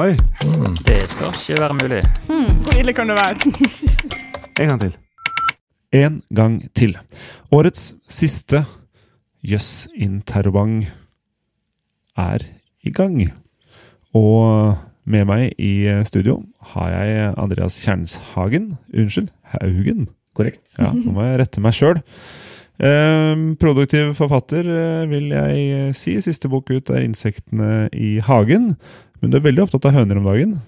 Oi, Det skal ikke være mulig. Hvor ille kan det være? en gang til. En gang til. Årets siste Jøss interrobang er i gang. Og med meg i studio har jeg Andreas Kjernshagen. Unnskyld, Haugen. Korrekt. Ja, nå må jeg rette meg sjøl. produktiv forfatter, eh, vil jeg si. Siste bok ut er 'Insektene i hagen'. Men du er veldig opptatt av høner om dagen.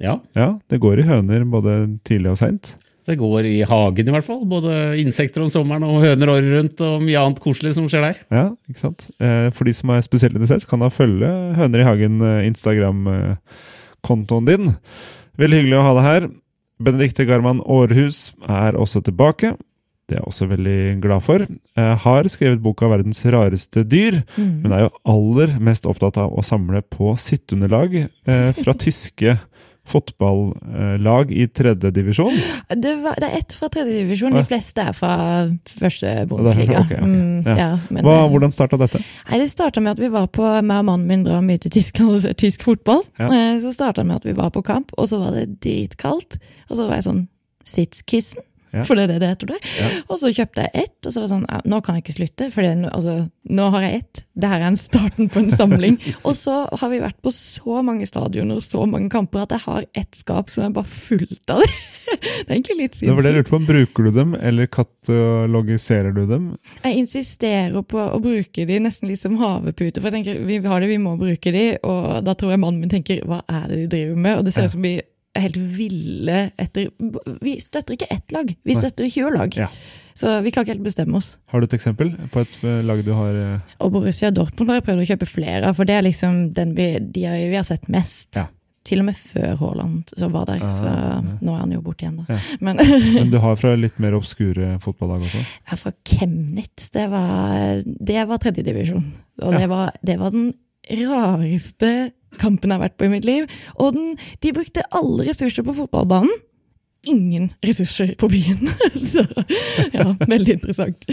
Ja, Ja, Det går i høner både tidlig og seint. det går i hagen i hvert fall. Både insekter om sommeren og høner året rundt og mye annet koselig som skjer der. Ja, ikke sant? Eh, For de som er spesielt interessert, kan da følge Høner i hagen eh, Instagram-kontoen din. Veldig hyggelig å ha deg her. Benedicte Garman Aarhus er også tilbake. Det er jeg også veldig glad for. Jeg har skrevet boka 'Verdens rareste dyr', men er jo aller mest opptatt av å samle på sitteunderlag eh, fra tyske fotballag i tredje divisjon. Det, var, det er ett fra tredje divisjon, de fleste er fra første det okay. Bundesliga. fra- ok, ok. Mm, Ja. ja, eh, hvordan starta dette? Nei, Det starta med at vi var på meg og mannen min drar mye til Tyskland og ser tysk fotball. Ja. Eh, Så starta med at vi var på kamp, og så var det dritkaldt. Og så var jeg sånn Sitzkissen, Ja. for det er det det heter Ja. Og så kjøpte jeg ett, og så var det sånn ja, Nå kan jeg ikke slutte, for altså, nå har jeg ett. Det her er en starten på en samling. og så har vi vært på så mange stadioner og så mange kamper at jeg har ett skap som er bare fullt av det. det er egentlig litt Det var det jeg lurte på. Bruker du dem, eller katalogiserer du dem? Jeg insisterer på å bruke de nesten litt som havepute. For jeg tenker, vi har det, vi må bruke de, og da tror jeg mannen min tenker hva er det de driver med? Og det ser ut som vi helt ville etter Vi støtter ikke ett lag, vi støtter 20 lag. Ja. Så vi klarer ikke helt å bestemme oss. Har du et eksempel på et eh, lag du har eh, Og Borussia Dortmund har jeg prøvd å kjøpe flere av, for det er liksom den vi, de vi har sett mest. Ja. Til og med før Haaland så var der, så ja. nå er han jo borte igjen, da. Men Men du har fra litt mer obskure fotballag også? Ja, fra Chemnitz. Det var, det var tredjedivisjon. Og det, var, det var den rareste kampen jeg har vært på i mitt liv. Og den, de brukte alle ressurser på fotballbanen. Ingen ressurser på byen. Så ja, veldig interessant.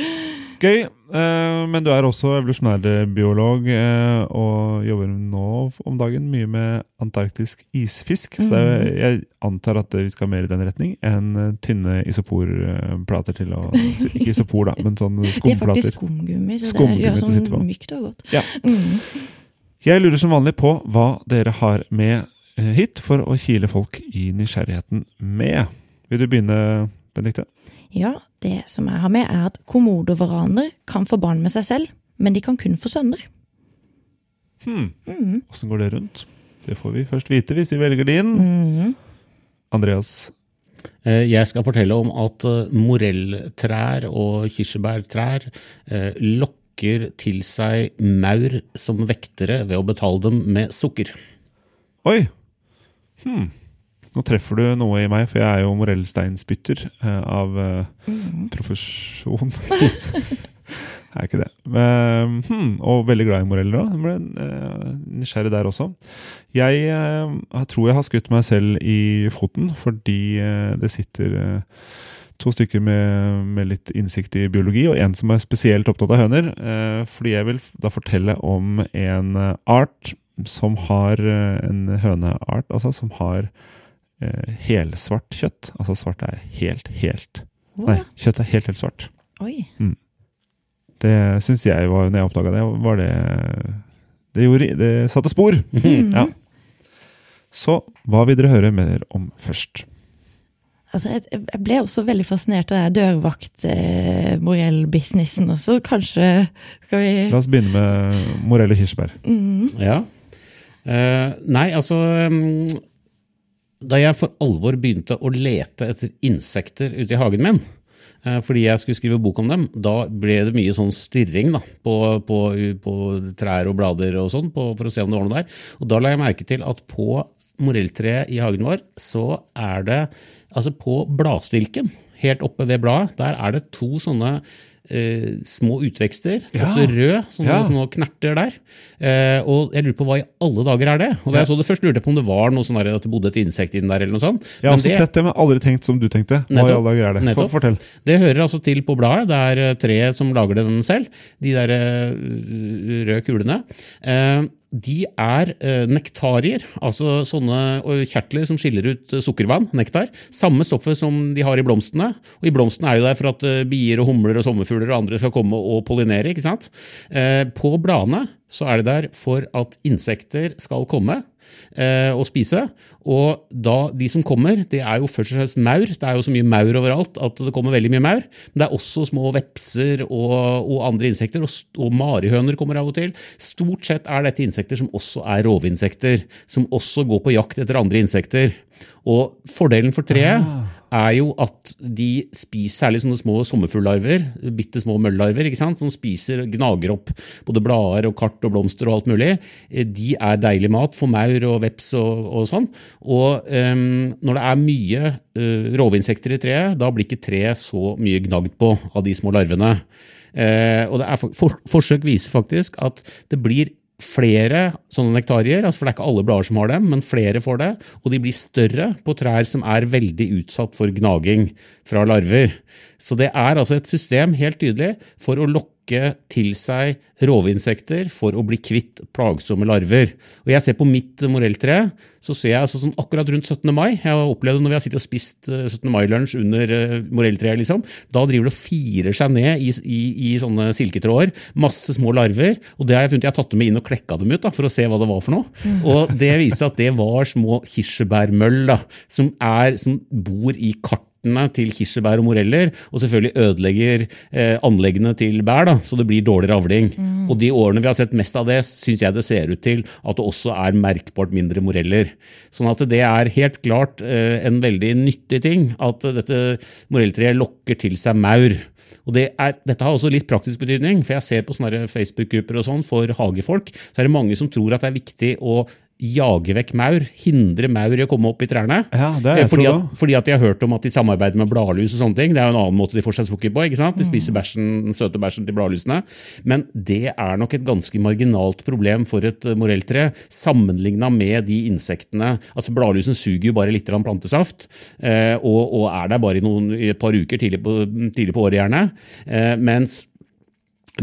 Gøy, eh, men du er også evolusjonærbiolog eh, og jobber nå om dagen mye med antarktisk isfisk. Så er- jeg antar at vi skal mer i den retning enn eh, tynne isoporplater til å Ikke isopor, da, men sånn skumplater. Det er faktisk skumgummi, så det gjør sitte på. sånn mykt og godt. Ja. Mm. Jeg lurer som vanlig på hva dere har med eh, hit for å kile folk i nysgjerrigheten med. Vil du begynne, Benedicte? Ja, det som jeg har med er at komodovaraner kan få barn med seg selv, men de kan kun få sønner. Hmm, Åssen går det rundt? Det får vi først vite hvis vi velger din. Mm. Andreas. Eh, Jeg skal fortelle om at eh, morelltrær og kirsebærtrær eh, lokker til seg maur som vektere ved å betale dem med sukker. Oi! Hmm. Nå treffer du noe i meg, for jeg er jo morellsteinspytter eh, av eh, profesjon. er ikke det. Men, hmm, og veldig glad i moreller òg. Ble eh, nysgjerrig der også. Jeg jeg tror jeg har skutt meg selv i foten fordi det sitter to stykker med, med litt innsikt i biologi, og en som er spesielt opptatt av høner. Eh, fordi jeg vil da fortelle om en eh, art som har eh, en høneart, altså som har eh, helsvart kjøtt. Altså svart er helt, helt Nei, kjøttet er helt, helt svart. Oi. Det syns jeg var, når jeg oppdaga det, var det Det, gjorde, det satte spor! Ja. Så hva vil dere høre mer om først? Altså, jeg, ble også veldig fascinert av dørvakt-morell-businessen også. Kanskje skal vi La oss begynne med morell og kirsebær. Ja. Eh, nei, altså mm, Da jeg for alvor begynte å lete etter insekter ute i hagen min, eh, fordi jeg skulle skrive bok om dem, da ble det mye sånn stirring da, på, på, på trær og blader og sånn, på, for å se om det var noe der. Og da la jeg merke til at på morelltreet i hagen vår, så er det altså på bladstilken, helt oppe ved bladet, der er det to sånne eh, små utvekster, Ja. også rød, sånne Ja. små knerter der. Eh, og jeg lurer på hva i alle dager er det? Og da jeg så det først, lurte jeg på om det var noe sånn at det bodde et insekt inni der. eller noe sånt. Jeg har også det- sett det, men aldri tenkt som du tenkte. Hva i alle dager er det? Nettopp. fortell. Det hører altså til på bladet. Det er eh, treet som lager den selv. De der uh, røde kulene. De er eh, nektarier, altså sånne kjertler som skiller ut eh, sukkervann, nektar. Samme stoffet som de har i blomstene. Og i blomstene er det der for at eh, bier og humler og sommerfugler og andre skal komme og pollinere. ikke sant? På bladene så er det der for at insekter skal komme eh, og spise. Og da, de som kommer, det er jo først og fremst maur. Det er jo så mye maur overalt at det kommer veldig mye maur. Men det er også små vepser og, og andre insekter, og, og marihøner kommer av og til. Stort sett er dette insekter som også er rovinsekter, som også går på jakt etter andre insekter. Og fordelen for treet er jo at de spiser særlig sånne små sommerfuglarver, bitte små møllarver, som spiser og gnager opp både blader og kart og blomster og alt mulig. Eh, De er deilig mat for maur og veps og, og sånn. Og um, når det er mye uh, rovinsekter i treet, da blir ikke treet så mye gnagd på av de små larvene. Uh, og er, for, for, forsøk viser faktisk at det blir flere sånne nektarier, altså for det er ikke alle blader som har dem, men flere får det, og de blir større på trær som er veldig utsatt for gnaging fra larver. Så det er altså et system, helt tydelig, for å lokke til seg rovinsekter for å bli kvitt plagsomme larver. Og jeg ser på mitt morelltre, så ser jeg altså sånn akkurat rundt 17. mai, jeg har opplevd det når vi har sittet og spist eh, 17. mai-lunsj under eh, morelltreet, liksom, da driver det og firer seg ned i, i, i sånne silketråder, masse små larver, og det har jeg funnet, jeg har tatt dem inn og klekka dem ut da, for å se hva det var for noe. Og det viser at det var små kirsebærmøll da, som, er, som bor i kartene til kirsebær og moreller, og selvfølgelig ødelegger eh, anleggene til bær, da, så det blir dårligere avling. Og de årene vi har sett mest av det, syns jeg det ser ut til at det også er merkbart mindre moreller. Sånn at det er helt klart eh, en veldig nyttig ting at dette morelltreet lokker til seg maur. Og det er, dette har også litt praktisk betydning, for jeg ser på sånne Facebook-grupper og sånn for hagefolk, så er det mange som tror at det er viktig å jage vekk maur, hindre maur i å komme opp i trærne. Ja, Eh, fordi, at, fordi at de har hørt om at de samarbeider med bladlus og sånne ting. Det er jo en annen måte de får seg sukker på. ikke sant? De spiser bæsjen, den søte bæsjen til bladlusene. Men det er nok et ganske marginalt problem for et eh, morelltre, sammenligna med de insektene altså Bladlusen suger jo bare litt plantesaft, eh, og, og er der bare i, noen, i et par uker tidlig på, tidlig på året, gjerne. Mens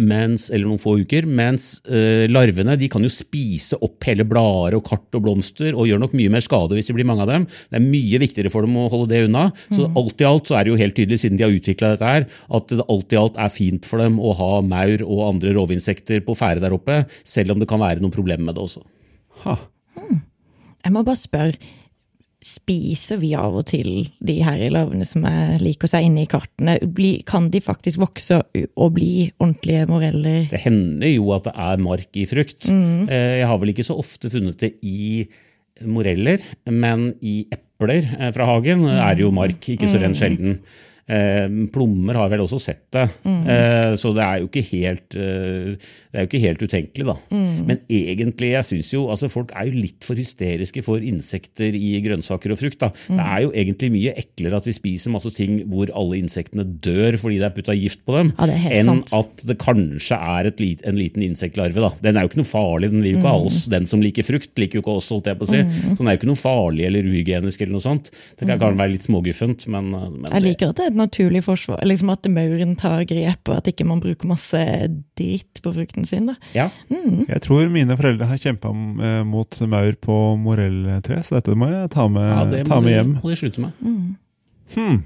mens, eller noen få uker, mens eh, larvene de kan jo spise opp hele blader og kart og blomster og gjør nok mye mer skade hvis det blir mange av dem. Det er mye viktigere for dem å holde det unna. Så alt i alt så er det jo helt tydelig, siden de har utvikla dette her, at det alt i alt er fint for dem å ha maur og andre rovinsekter på ferde der oppe, selv om det kan være noen problemer med det også. Ha. Jeg må bare spørre, spiser vi av og til de her larvene som jeg liker seg inne i kartene? Kan de faktisk vokse og bli ordentlige moreller? Det hender jo at det er mark i frukt. Mm. Jeg har vel ikke så ofte funnet det i moreller, men i epler eh, fra hagen er det jo mark, ikke så rent sjelden. Eh, plommer har vel også sett det, eh, så det er jo ikke helt, eh, det er jo ikke helt utenkelig. da. Men egentlig, jeg synes jo, altså folk er jo litt for hysteriske for insekter i grønnsaker og frukt. da. Det er jo egentlig mye eklere at vi spiser masse ting hvor alle insektene dør fordi det er putta gift på dem, Ja, enn sant. at det kanskje er et lit, en liten insektlarve. da. Den er jo ikke noe farlig, den vil jo ikke ha oss. Den som liker frukt, liker jo ikke oss, holdt jeg på å si. Så den er jo ikke noe farlig eller uhygienisk eller noe sånt. Det kan, kan være litt småguffent, men, men Jeg liker at det et naturlig forsvar, liksom at mauren tar grep, og at ikke man bruker masse dritt på frukten sin. da. ja. Jeg tror mine foreldre har kjempa mot maur på morelltre, så dette må jeg ta med, ja, det ta må med de- hjem. må de slutte med. Hmm.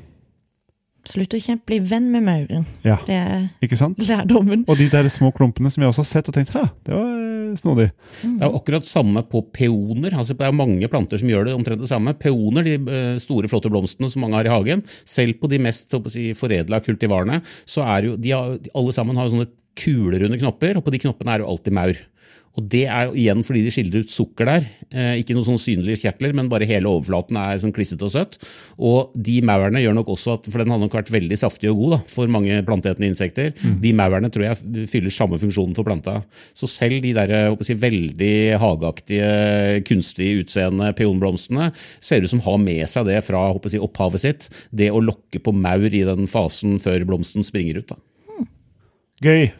Slutt å kjempe, bli venn med mauren. Ja, Det er ikke sant? lærdommen. Og de der små klumpene som jeg også har sett og tenkt Hæ, det var eh, snodig. Det er akkurat samme på peoner. altså Det er mange planter som gjør det omtrent det samme. Peoner, de eh, store, flotte blomstene som mange har i hagen, selv på de mest si, foredla kultivarene, så er jo de har, alle sammen har jo sånne kulerunde knopper, og på de knoppene er jo alltid maur. Og Det er jo igjen fordi de skiller ut sukker der. Eh, ikke noen sånn synlige kjertler, men bare hele overflaten er sånn klissete og søtt. Og de maurene gjør nok også at, for den hadde nok vært veldig saftig og god da, for mange planteetende insekter. De maurene tror jeg fyller samme funksjonen for planta. Så selv de der, si, veldig hageaktige, kunstig utseende peonblomstene ser ut som har med seg det fra si, opphavet sitt. Det å lokke på maur i den fasen før blomsten springer ut. da. Gøy.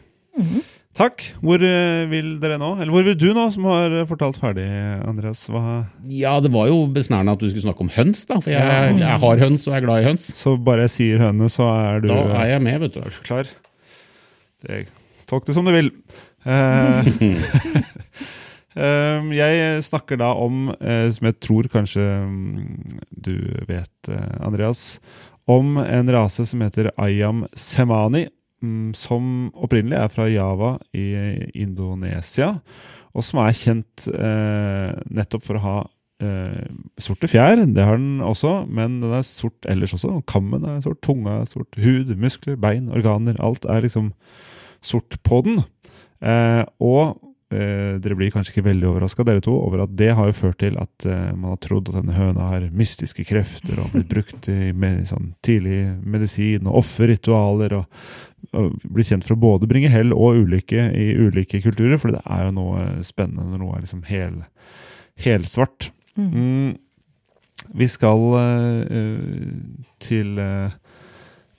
Takk. Hvor eh, vil dere nå? Eller hvor vil du nå, som har eh, fortalt ferdig, Andreas? Hva? Ja, det var jo besnærende at du skulle snakke om høns, da, for jeg, jeg har høns og er glad i høns. Så bare jeg sier høne, så er du Da er jeg med, vet du. klar? Det, tolk det som du vil. Uh, jeg snakker da om, uh, som jeg tror kanskje mm, du vet, Andreas, om en rase som heter Ayam semani, som opprinnelig er fra Java i Indonesia, og som er kjent eh, nettopp for å ha eh, sorte fjær. Det har den også, men den er sort ellers også. Kammen er sort, tunga er sort, hud, muskler, bein, organer. Alt er liksom sort på den. Eh, og eh, dere blir kanskje ikke veldig overraska, dere to, over at det har jo ført til at eh, man har trodd at denne høna har mystiske krefter og blitt brukt i med, sånn tidlig medisin og offerritualer. Og blir kjent for å både bringe hell og ulykke i ulike kulturer, for det er jo noe spennende når noe er liksom hel, helsvart. Mm. Vi skal uh, til uh,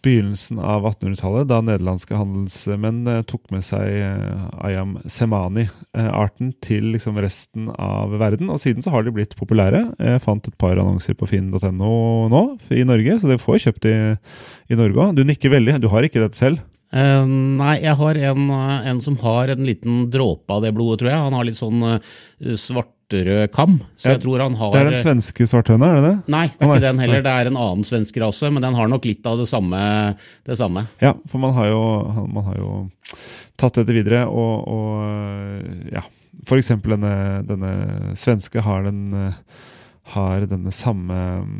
begynnelsen av 1800-tallet, da nederlandske handelsmenn uh, tok med seg eh, Ayam semani-arten til liksom resten av verden. Og siden så har de blitt populære. Jeg fant et par annonser på finn.no nå i Norge, så dere får kjøpt de i Norge òg. Du nikker veldig. Du har ikke dette selv? Eh, nei, jeg har en, eh, en som har en liten dråpe av det blodet, tror jeg. Han har litt sånn uh, svartrød kam, så Ja, jeg tror han har Det er den svenske svarthøna, er det det? Nei, det er ikke den heller. Det er en annen svensk rase, men den har nok litt av det samme. Det samme. Ja, for man har jo, man har jo tatt dette videre, og, og ja. For eksempel denne, denne svenske har, den, eh, har denne samme mm,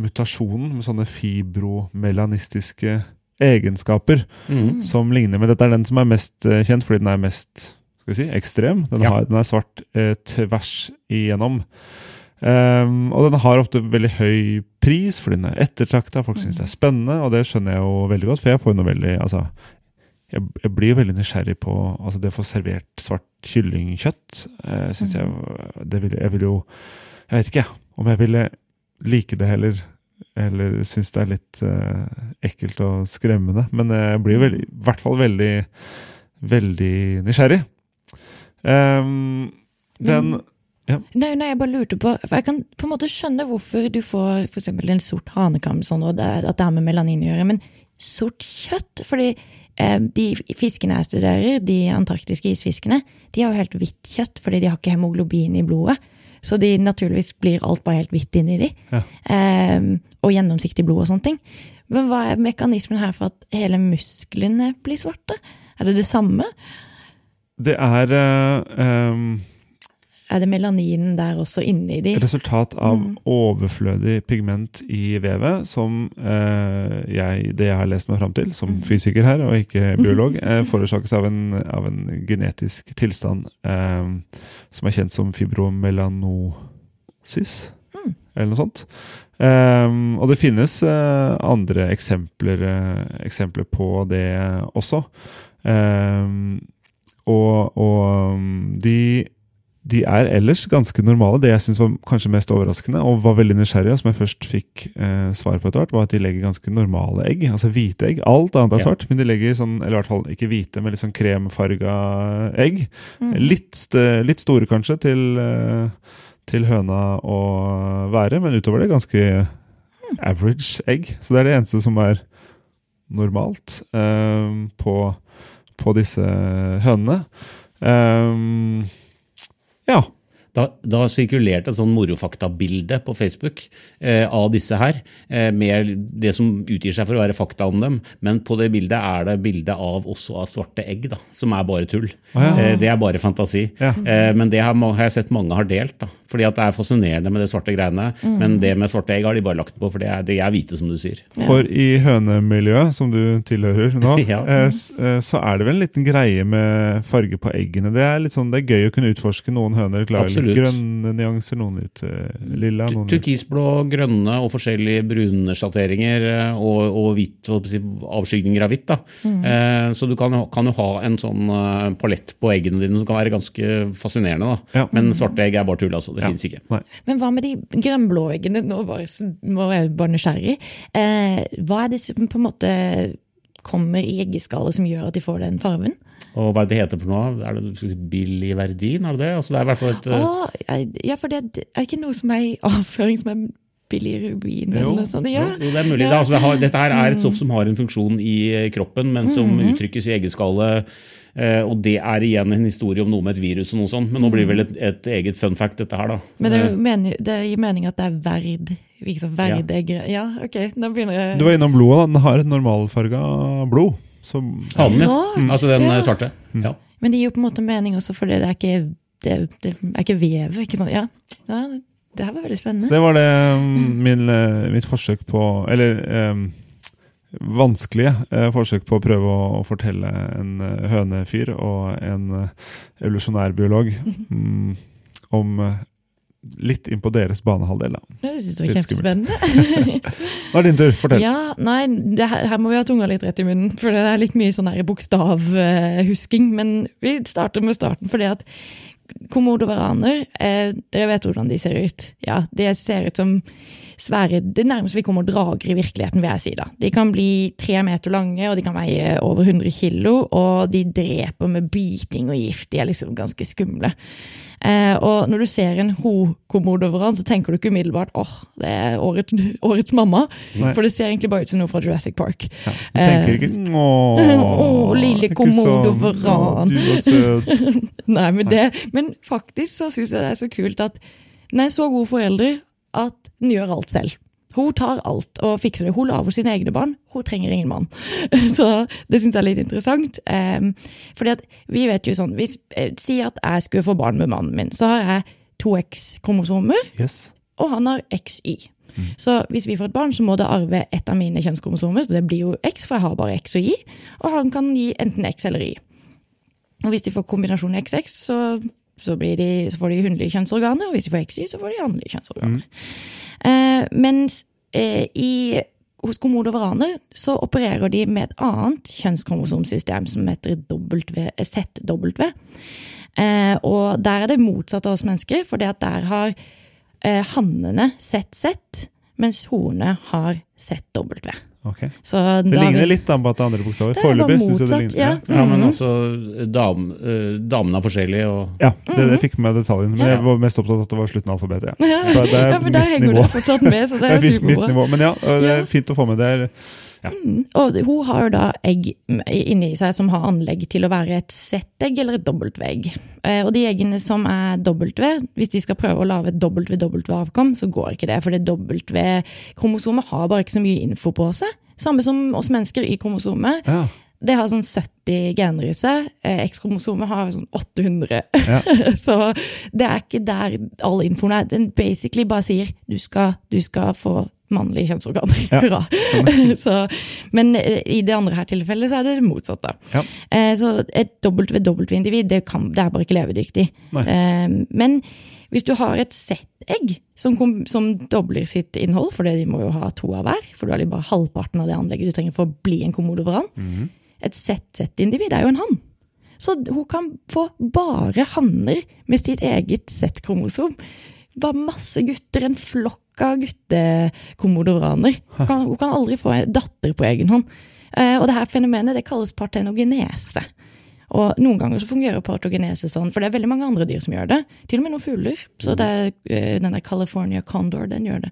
mutasjonen med sånne fibromelanistiske egenskaper som ligner. Men dette er den som er mest eh, kjent fordi den er mest skal vi si, ekstrem. Den, Ja. har, den er svart eh, tvers igjennom. Um, og den har ofte veldig høy pris, fordi den er ettertrakta. Folk syns det er spennende, og det skjønner jeg jo veldig godt. For jeg får jo noe veldig altså, jeg, jeg blir jo veldig nysgjerrig på altså det å få servert svart kyllingkjøtt. Uh, synes jeg, det vil, jeg vil jo Jeg vet ikke om jeg ville like det heller. Eller synes det er litt uh, ekkelt og skremmende. Men jeg blir veldig, i hvert fall veldig, veldig nysgjerrig. Um, den Nei, nei, jeg bare lurte på, for jeg kan på en måte skjønne hvorfor du får for en sort hanekam, sånn, og det, at det har med melanin å gjøre, men sort kjøtt fordi eh, de fiskene jeg studerer, de antarktiske isfiskene, de har jo helt hvitt kjøtt fordi de har ikke hemoglobin i blodet. Så de naturligvis blir alt bare helt hvitt inni de. Ja. Eh, og gjennomsiktig blod og sånne ting. Men hva er mekanismen her for at hele musklene blir svarte? Er det det samme? Det er uh, um, Er det melaninen der også inni de? resultat av overflødig pigment i vevet, som uh, jeg, det jeg har lest meg fram til, som fysiker her, og ikke biolog, uh, forårsakes av en, av en genetisk tilstand eh, som er kjent som fibromelanosis, eller noe sånt. Eh, og det finnes uh, andre eksempler, uh, eksempler på det også. Um, og, og um, de de er ellers ganske normale. Det jeg synes var kanskje mest overraskende, og var veldig nysgjerrig, og som jeg først fikk uh, svar på etter hvert, var at de legger ganske normale egg. Altså hvite egg. Alt annet er Ja. svart, men de legger sånn, eller i hvert fall ikke hvite, men litt sånn kremfarga egg. Litt, litt store kanskje til, eh, til høna å være, men utover det ganske average egg. Så det er det eneste som er normalt eh, på, på disse hønene. Um, ja. Da, da sirkulerte et sånn morofakta-bilde på Facebook eh, av disse her, eh, med det som utgir seg for å være fakta om dem. Men på det bildet er det bilde av også av svarte egg, da, som er bare tull. eh, det er bare fantasi. Ja. Eh, men det har, har jeg sett mange har delt. da, fordi at det er fascinerende med det svarte greiene. Men det med svarte egg har de bare lagt på, for det er, det er hvite, som du sier. For i hønemiljøet, som du tilhører nå, Ja. eh, eh, så er det vel en liten greie med farge på eggene. Det er litt sånn, det er gøy å kunne utforske. Noen høner litt Absolutt. grønne nyanser, noen litt eh, lilla. Noen Turkisblå, grønne og forskjellige brune sjatteringer eh, og, og hvitt, avskygninger av hvitt. Da. Eh, så du kan, kan jo ha en sånn palett på eggene dine som kan være ganske fascinerende. Da. Ja. Men svarte egg er bare tull. altså. Det Ja. finnes ikke. Nei. Men hva med de grønnblå eggene? Nå var jeg, jeg bare nysgjerrig. Eh, hva er det som på en måte kommer i eggeskallet som gjør at de får den farven? Og hva er det heter for noe? Er det biliverdin? Er det det? Altså, det er i hvert fall et... Åh, ja, for det er ikke noe som er i avføring som er billig rubin eller noe sånt. Ja. Jo, det er mulig. Det, altså, det har, dette her er et stoff som har en funksjon i eh, kroppen, men som Mm. uttrykkes i eggeskallet. Eh, og det er igjen en historie om noe med et virus. og noe sånt, Men nå blir det vel et, et eget fun fact, dette her. da. Men det, er Eh, det gir mening at det er verd. Liksom, verd ja. ja, ok, nå begynner jeg Du var innom blodet. da. Den har et normalfarga blod. Som, halen, ja. Mm. Altså den ja. eh, svarte. Ja. Men det gir jo på en måte mening også, for det er ikke, det, det er ikke vev. ikke sant? Ja. ja, det her var veldig spennende. Det var det mm, min, eh, mitt forsøk på Eller eh, vanskelige eh, forsøk på å prøve å, å fortelle en hønefyr og en evolusjonærbiolog mm, om Litt inn på deres banehalvdel. Det synes jeg var kjempespennende. Nå er det din tur. Fortell. Ja, nei, det her, her må vi ha tunga litt rett i munnen, for det er litt mye sånn bokstavhusking. bokstavhusking. Men vi starter med starten, fordi at komodovaraner, eh, dere vet hvordan de ser ut. Ja, De ser ut som svære Det nærmeste vi kommer drager i virkeligheten, vil jeg si. da. De kan bli tre meter lange, og de kan veie over 100 kilo, og de dreper med biting og gift. De er liksom ganske skumle. Eh, og når du ser en ho-komodoveran, så tenker du ikke umiddelbart åh, det er årets, årets mamma. Nei. For det ser egentlig bare ut som noe fra Jurassic Park. Ja, du tenker ikke Åh, Åh, lille komodoveran. Du var søt. Nei, men, det, men faktisk så syns jeg det er så kult at er så god forelder at hun gjør alt selv. Hun tar alt og fikser det. Hun lager sine egne barn. Hun trenger ingen mann. Så det syns jeg er litt interessant. Um, fordi at vi vet jo sånn hvis, eh, Si at jeg skulle få barn med mannen min. Så har jeg to X-kromosomer, Yes. og han har XY. Så hvis vi får et barn, så må det arve ett av mine kjønnskromosomer. Så det blir jo X, for jeg har bare X og Y. Og han kan gi enten X eller Y. Og hvis de får kombinasjonen XX, så, så, de, så får de hundelige kjønnsorganer. Og hvis de får XY, så får de hannlige kjønnsorganer. Eh, mens eh, i, hos komodovaraner så opererer de med et annet kjønnskromosomsystem som heter W, ZW. Eh, og der er det motsatt av oss mennesker, for der har eh, hannene ZZ, mens horene har ZW. Ok. Så Det da ligner vi- litt da, på at det er andre bokstaver. Det er Foreløpig syns jeg det ligner. ja. ja, men altså, dam, uh, damene er forskjellige, og Ja, det, det fikk med detaljen, men Ja. jeg var mest opptatt av at det var slutten av alfabetet. Ja. Så det er ja, men der mitt henger nivå. det fortsatt med, så det Det er er mitt, mitt nivå. Men ja, det er fint å få med. Det er, Og hun har jo da egg inni seg som har anlegg til å være et Z-egg eller et dobbeltv-egg. Eh, Og de eggene som er W, hvis de skal prøve å lage et WW-avkom, så går ikke det. For det W-kromosomet har bare ikke så mye info på seg. Samme som oss mennesker i kromosomet. ja. Det har sånn 70 gener i seg. Eh, X-kromosomet har sånn 800. Ja. så det er ikke der all infoen er. Den basically bare sier du skal, du skal få mannlige kjønnsorgan. Hurra. så, men eh, i det andre her tilfellet så er det det motsatte. Ja. Eh, så et WW-individ det, kan- det er bare ikke levedyktig. Eh, men hvis du har et Z-egg som, som dobler sitt innhold, for de må jo ha to av hver, for du har liksom bare halvparten av det anlegget du trenger for å bli en komodovaran. -hmm. Et ZZ-individ er jo en hann. Så hun kan få bare hanner med sitt eget Z-kromosom. Bare masse gutter, en flokk av guttekommodoraner. Hun kan, hun kan aldri få en datter på egen hånd. Eh, og det her fenomenet det kalles partenogenese. Og Noen ganger så fungerer partogenese sånn, for det er veldig mange andre dyr som gjør det. Til og med noen fugler. Så det er, eh, den der California condor den gjør det.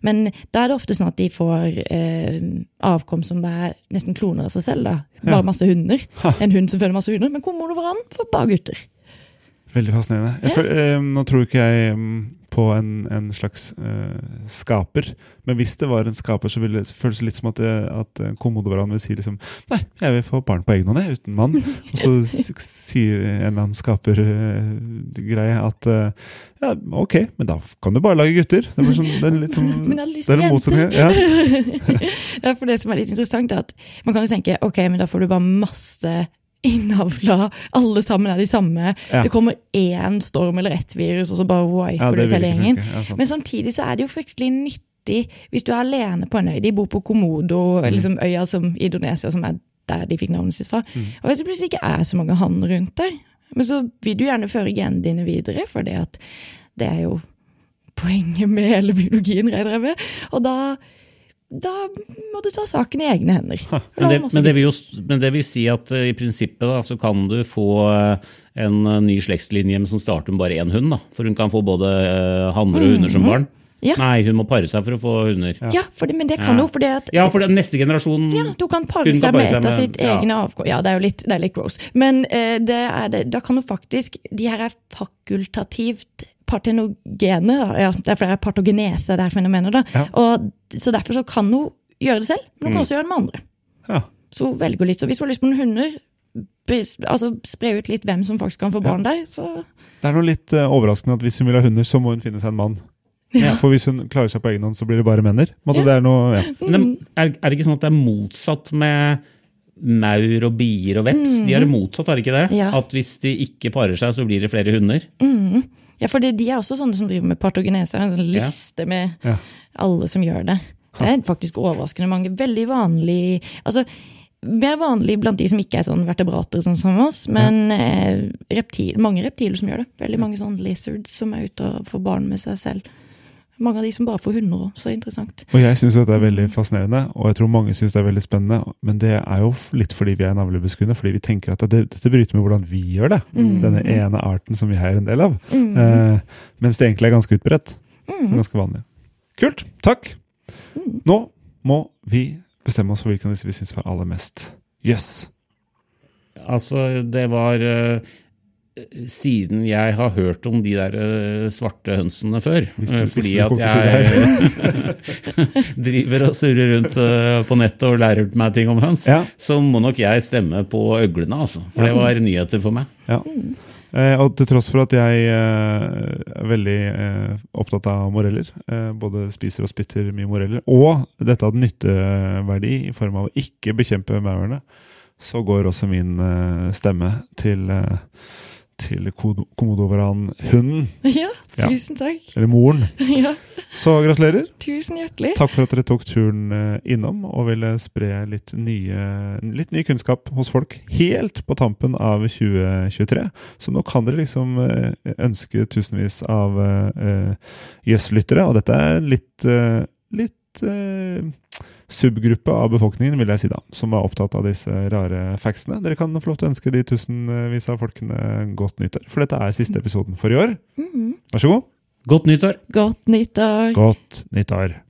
Men da er det ofte sånn at de får eh, avkom som er nesten kloner av seg selv. da. Bare masse hunder. En hund som føler masse hunder. Men komodovaran får bare gutter. Veldig fascinerende. Jeg føl- eh, nå tror ikke jeg mm, på en, en slags eh, skaper, men hvis det var en skaper, så ville det føles litt som at, det, at eh, vil si liksom Nei, jeg vil få barn på egen hånd, jeg, uten mann. Og så sier en eller annen skapergreie at eh, ja, ok, men da kan du bare lage gutter. Det er, sånn, det er litt sånn Men jeg hadde lyst det er på det jenter. Ja. Ja, for det som er litt interessant, er at man kan jo tenke ok, men da får du bare masse innavla. Alle sammen er de samme. Ja. Det kommer én storm eller ett virus, og så bare wiper det du ut hele gjengen. Ja. Men samtidig så er det jo fryktelig nyttig hvis du er alene på en øy. De bor på Komodo, Mm. liksom øya som i Indonesia, som er der de fikk navnet sitt fra. Mm. Og hvis det plutselig ikke er så mange hann rundt der, men så vil du gjerne føre genene dine videre, for det er jo poenget med hele biologien, regner jeg med. Og da, da må du ta saken i egne hender. Men det, men, det jo, men det vil si at eh, i prinsippet da, så kan du få eh, en eh, ny slektslinje som starter med bare én hund. da. For hun kan få både hanner og hunder som barn. Ja. Nei, hun må pare seg for å få hunder. Ja, for det, men det kan Ja. jo fordi at Ja, for den neste generasjon Ja, du kan pare Hun kan seg pare med et av sitt ja. egne avkom. Ja, det er jo litt, det er litt gross. Men uh, det er det, da kan du faktisk De her er fakultativt partenogene. Ja, derfor er partogenese det er fenomenet. Da. Ja. Og, så derfor så kan hun gjøre det selv, men hun kan også gjøre det med andre. Ja. Så hun velger litt. Så hvis hun har lyst på noen hunder, altså spre ut litt hvem som faktisk kan få barn der, så Det er noe litt uh, overraskende at hvis hun vil ha hunder, så må hun finne seg en mann. For hvis hun klarer seg på egen hånd, så blir det bare menner. Ja. det er noe, ja. Men det, er, er det ikke sånn at det er motsatt med maur og bier og veps? De er det motsatt, er det ikke det? Mm. Ja. At hvis de ikke parer seg, så blir det flere hunder? Ja, for de er også sånne som driver med partogenese. En sånn liste med Ja. alle som gjør det. Det er faktisk overraskende mange. Veldig vanlig altså Mer vanlig blant de som ikke er sånn vertebrater sånn som oss, men eh, reptil, mange reptiler som gjør det. Veldig mange sånn lizards som er ute og får barn med seg selv. Mange av de som bare får hunder òg. Så interessant. Og jeg syns det er veldig fascinerende, og jeg tror mange syns det er veldig spennende. Men det er jo litt fordi vi er navlebeskuende, fordi vi tenker at det, dette bryter med hvordan vi gjør det. Denne ene arten som vi er en del av. Eh, mens det egentlig er ganske utbredt. Ganske vanlig. Kult. Takk. Nå må vi bestemme oss for hvilken av disse vi syns var aller mest jøss. Altså, det var eh, Siden jeg har hørt om de der eh, svarte hønsene før. Eh, fordi at jeg driver og surrer rundt eh, på nettet og lærer meg ting om høns, Ja. så må nok jeg stemme på øglene, altså. For det var nyheter for meg. Ja. Eh, og til tross for at jeg eh, er veldig eh, opptatt av moreller, eh, både spiser og spytter mye moreller, og dette hadde nytteverdi i form av å ikke bekjempe maurene, så går også min eh, stemme til, eh, til kodo- komodovaran-hunden, Ja, tusen takk. eller moren. Ja, Så gratulerer. tusen hjertelig. Takk for at dere tok turen eh, innom og ville spre litt, nye, litt ny kunnskap hos folk helt på tampen av 2023. Så nå kan dere liksom eh, ønske tusenvis av uh, Jøss-lyttere, og dette er litt, uh, litt eh, subgruppe av befolkningen, vil jeg si da, som er opptatt av disse rare factsene. Dere kan få lov til å ønske de tusenvis av folkene godt nyttår, for dette er siste episoden for i år. Vær så god. Godt nyttår! Godt nyttår. Godt nyttår.